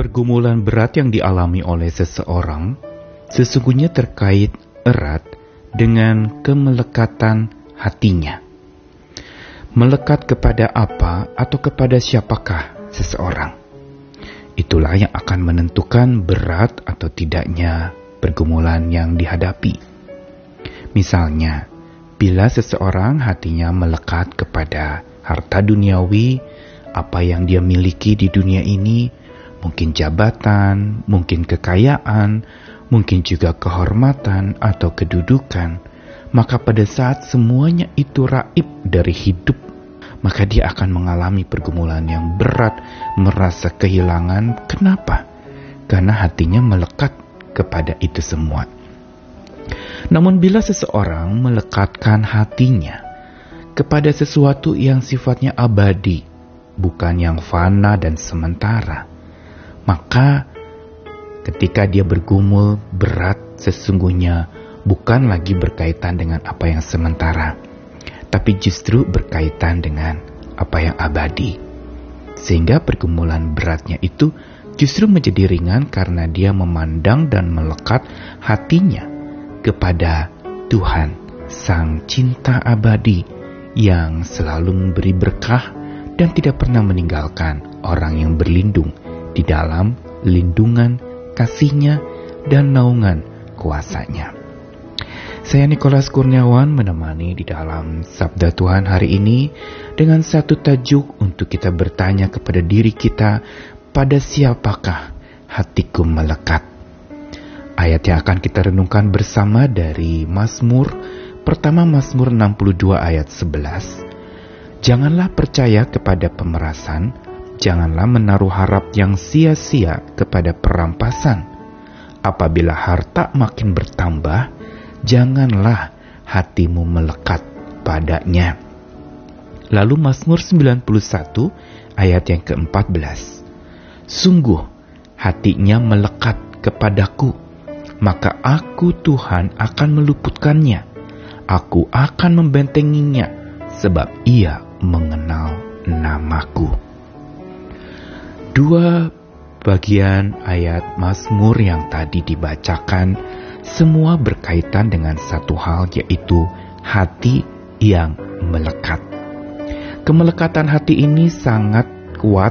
pergumulan berat yang dialami oleh seseorang sesungguhnya terkait erat dengan kemelekatan hatinya. Melekat kepada apa atau kepada siapakah seseorang? Itulah yang akan menentukan berat atau tidaknya pergumulan yang dihadapi. Misalnya, bila seseorang hatinya melekat kepada harta duniawi, apa yang dia miliki di dunia ini, mungkin jabatan, mungkin kekayaan, mungkin juga kehormatan atau kedudukan, maka pada saat semuanya itu raib dari hidup, maka dia akan mengalami pergumulan yang berat, merasa kehilangan. Kenapa? Karena hatinya melekat kepada itu semua. Namun bila seseorang melekatkan hatinya kepada sesuatu yang sifatnya abadi, bukan yang fana dan sementara, maka ketika dia bergumul berat sesungguhnya bukan lagi berkaitan dengan apa yang sementara, tapi justru berkaitan dengan apa yang abadi. Sehingga pergumulan beratnya itu justru menjadi ringan karena dia memandang dan melekat hatinya kepada Tuhan, Sang Cinta Abadi yang selalu memberi berkah dan tidak pernah meninggalkan orang yang berlindung di dalam lindungan kasihnya dan naungan kuasanya. Saya Nikolas Kurniawan menemani di dalam Sabda Tuhan hari ini dengan satu tajuk untuk kita bertanya kepada diri kita, pada siapakah hatiku melekat? Ayat yang akan kita renungkan bersama dari Mazmur, pertama Mazmur 62 ayat 11. Janganlah percaya kepada pemerasan, janganlah menaruh harap yang sia-sia kepada perampasan. Apabila harta makin bertambah, janganlah hatimu melekat padanya. Lalu Mazmur 91 ayat yang ke-14. Sungguh hatinya melekat kepadaku, maka aku Tuhan akan meluputkannya. Aku akan membentenginya sebab ia mengenal namaku. Dua bagian ayat Mazmur yang tadi dibacakan semua berkaitan dengan satu hal yaitu hati yang melekat. Kemelekatan hati ini sangat kuat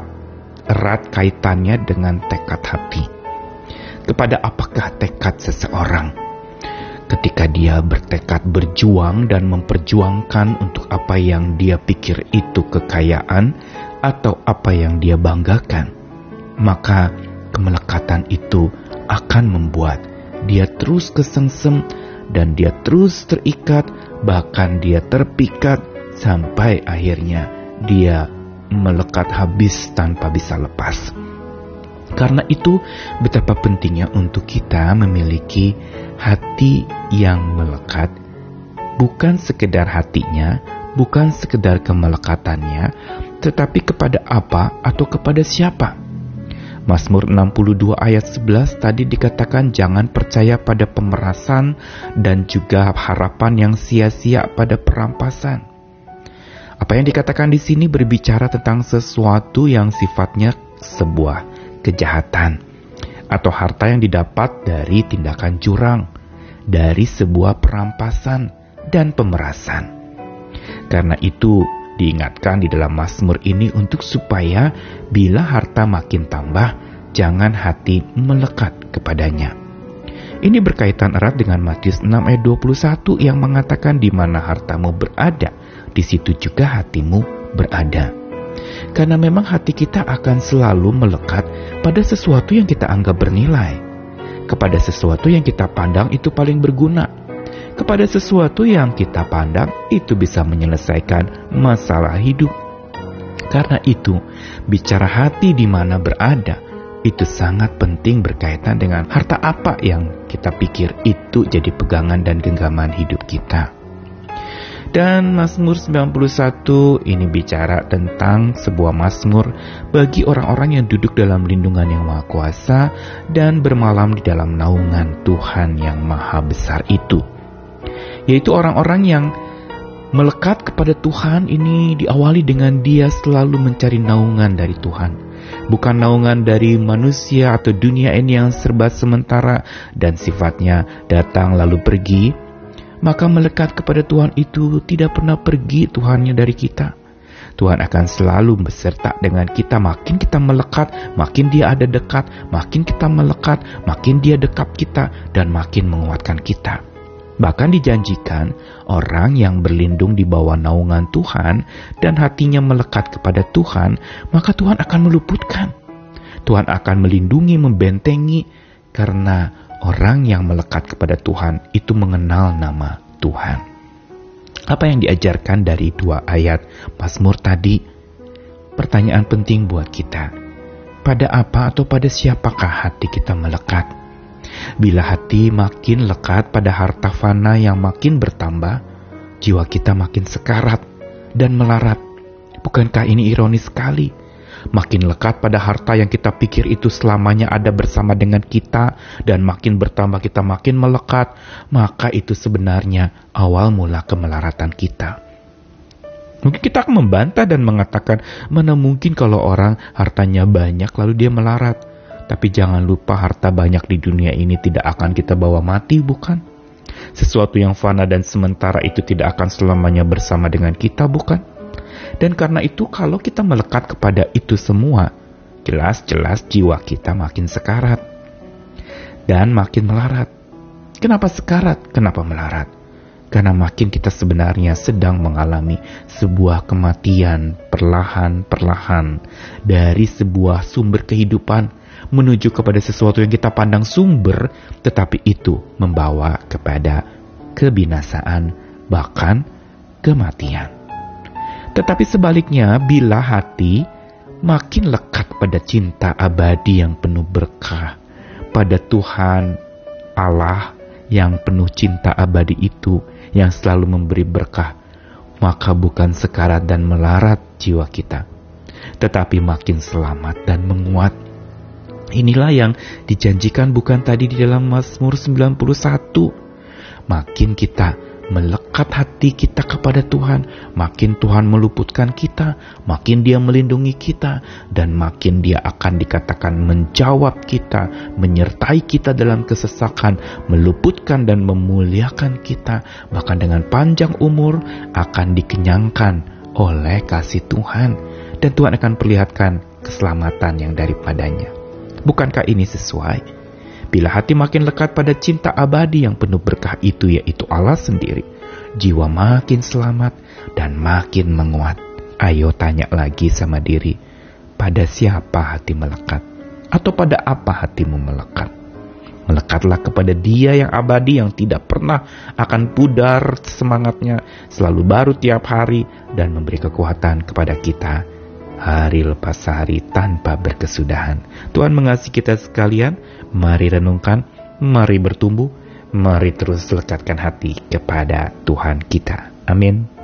erat kaitannya dengan tekad hati. Kepada apakah tekad seseorang? Ketika dia bertekad berjuang dan memperjuangkan untuk apa yang dia pikir itu kekayaan atau apa yang dia banggakan, maka kemelekatan itu akan membuat dia terus kesengsem dan dia terus terikat, bahkan dia terpikat sampai akhirnya dia melekat habis tanpa bisa lepas. Karena itu, betapa pentingnya untuk kita memiliki hati yang melekat, bukan sekedar hatinya, bukan sekedar kemelekatannya, tetapi kepada apa atau kepada siapa Mazmur 62 ayat 11 tadi dikatakan jangan percaya pada pemerasan dan juga harapan yang sia-sia pada perampasan. Apa yang dikatakan di sini berbicara tentang sesuatu yang sifatnya sebuah kejahatan atau harta yang didapat dari tindakan curang, dari sebuah perampasan dan pemerasan. Karena itu, Diingatkan di dalam Mazmur ini untuk supaya bila harta makin tambah, jangan hati melekat kepadanya. Ini berkaitan erat dengan Matius 6 ayat 21 yang mengatakan di mana hartamu berada, di situ juga hatimu berada. Karena memang hati kita akan selalu melekat pada sesuatu yang kita anggap bernilai, kepada sesuatu yang kita pandang itu paling berguna, kepada sesuatu yang kita pandang itu bisa menyelesaikan masalah hidup. Karena itu, bicara hati di mana berada itu sangat penting berkaitan dengan harta apa yang kita pikir itu jadi pegangan dan genggaman hidup kita. Dan Mazmur 91 ini bicara tentang sebuah Mazmur bagi orang-orang yang duduk dalam lindungan yang maha kuasa dan bermalam di dalam naungan Tuhan yang maha besar itu yaitu orang-orang yang melekat kepada Tuhan ini diawali dengan dia selalu mencari naungan dari Tuhan. bukan naungan dari manusia atau dunia ini yang serba sementara dan sifatnya datang lalu pergi, maka melekat kepada Tuhan itu tidak pernah pergi Tuhannya dari kita. Tuhan akan selalu beserta dengan kita. Makin kita melekat, makin dia ada dekat. Makin kita melekat, makin dia dekat kita dan makin menguatkan kita. Bahkan dijanjikan orang yang berlindung di bawah naungan Tuhan dan hatinya melekat kepada Tuhan, maka Tuhan akan meluputkan. Tuhan akan melindungi, membentengi karena orang yang melekat kepada Tuhan itu mengenal nama Tuhan. Apa yang diajarkan dari dua ayat Mazmur tadi? Pertanyaan penting buat kita. Pada apa atau pada siapakah hati kita melekat? Bila hati makin lekat pada harta fana yang makin bertambah, jiwa kita makin sekarat dan melarat. Bukankah ini ironis sekali? Makin lekat pada harta yang kita pikir itu selamanya ada bersama dengan kita, dan makin bertambah kita makin melekat, maka itu sebenarnya awal mula kemelaratan kita. Mungkin kita akan membantah dan mengatakan, mana mungkin kalau orang hartanya banyak lalu dia melarat. Tapi jangan lupa harta banyak di dunia ini tidak akan kita bawa mati, bukan? Sesuatu yang fana dan sementara itu tidak akan selamanya bersama dengan kita, bukan? Dan karena itu kalau kita melekat kepada itu semua, jelas-jelas jiwa kita makin sekarat dan makin melarat. Kenapa sekarat? Kenapa melarat? Karena makin kita sebenarnya sedang mengalami sebuah kematian perlahan-perlahan dari sebuah sumber kehidupan menuju kepada sesuatu yang kita pandang sumber, tetapi itu membawa kepada kebinasaan, bahkan kematian. Tetapi sebaliknya, bila hati makin lekat pada cinta abadi yang penuh berkah, pada Tuhan Allah yang penuh cinta abadi itu, yang selalu memberi berkah, maka bukan sekarat dan melarat jiwa kita, tetapi makin selamat dan menguat. Inilah yang dijanjikan bukan tadi di dalam Mazmur 91. Makin kita melekat hati kita kepada Tuhan, makin Tuhan meluputkan kita, makin Dia melindungi kita, dan makin Dia akan dikatakan menjawab kita, menyertai kita dalam kesesakan, meluputkan dan memuliakan kita, bahkan dengan panjang umur akan dikenyangkan oleh kasih Tuhan, dan Tuhan akan perlihatkan keselamatan yang daripadanya. Bukankah ini sesuai? Bila hati makin lekat pada cinta abadi yang penuh berkah itu yaitu Allah sendiri, jiwa makin selamat dan makin menguat. Ayo tanya lagi sama diri, pada siapa hati melekat? Atau pada apa hatimu melekat? Melekatlah kepada dia yang abadi yang tidak pernah akan pudar semangatnya, selalu baru tiap hari dan memberi kekuatan kepada kita hari lepas hari tanpa berkesudahan. Tuhan mengasihi kita sekalian, mari renungkan, mari bertumbuh, mari terus lekatkan hati kepada Tuhan kita. Amin.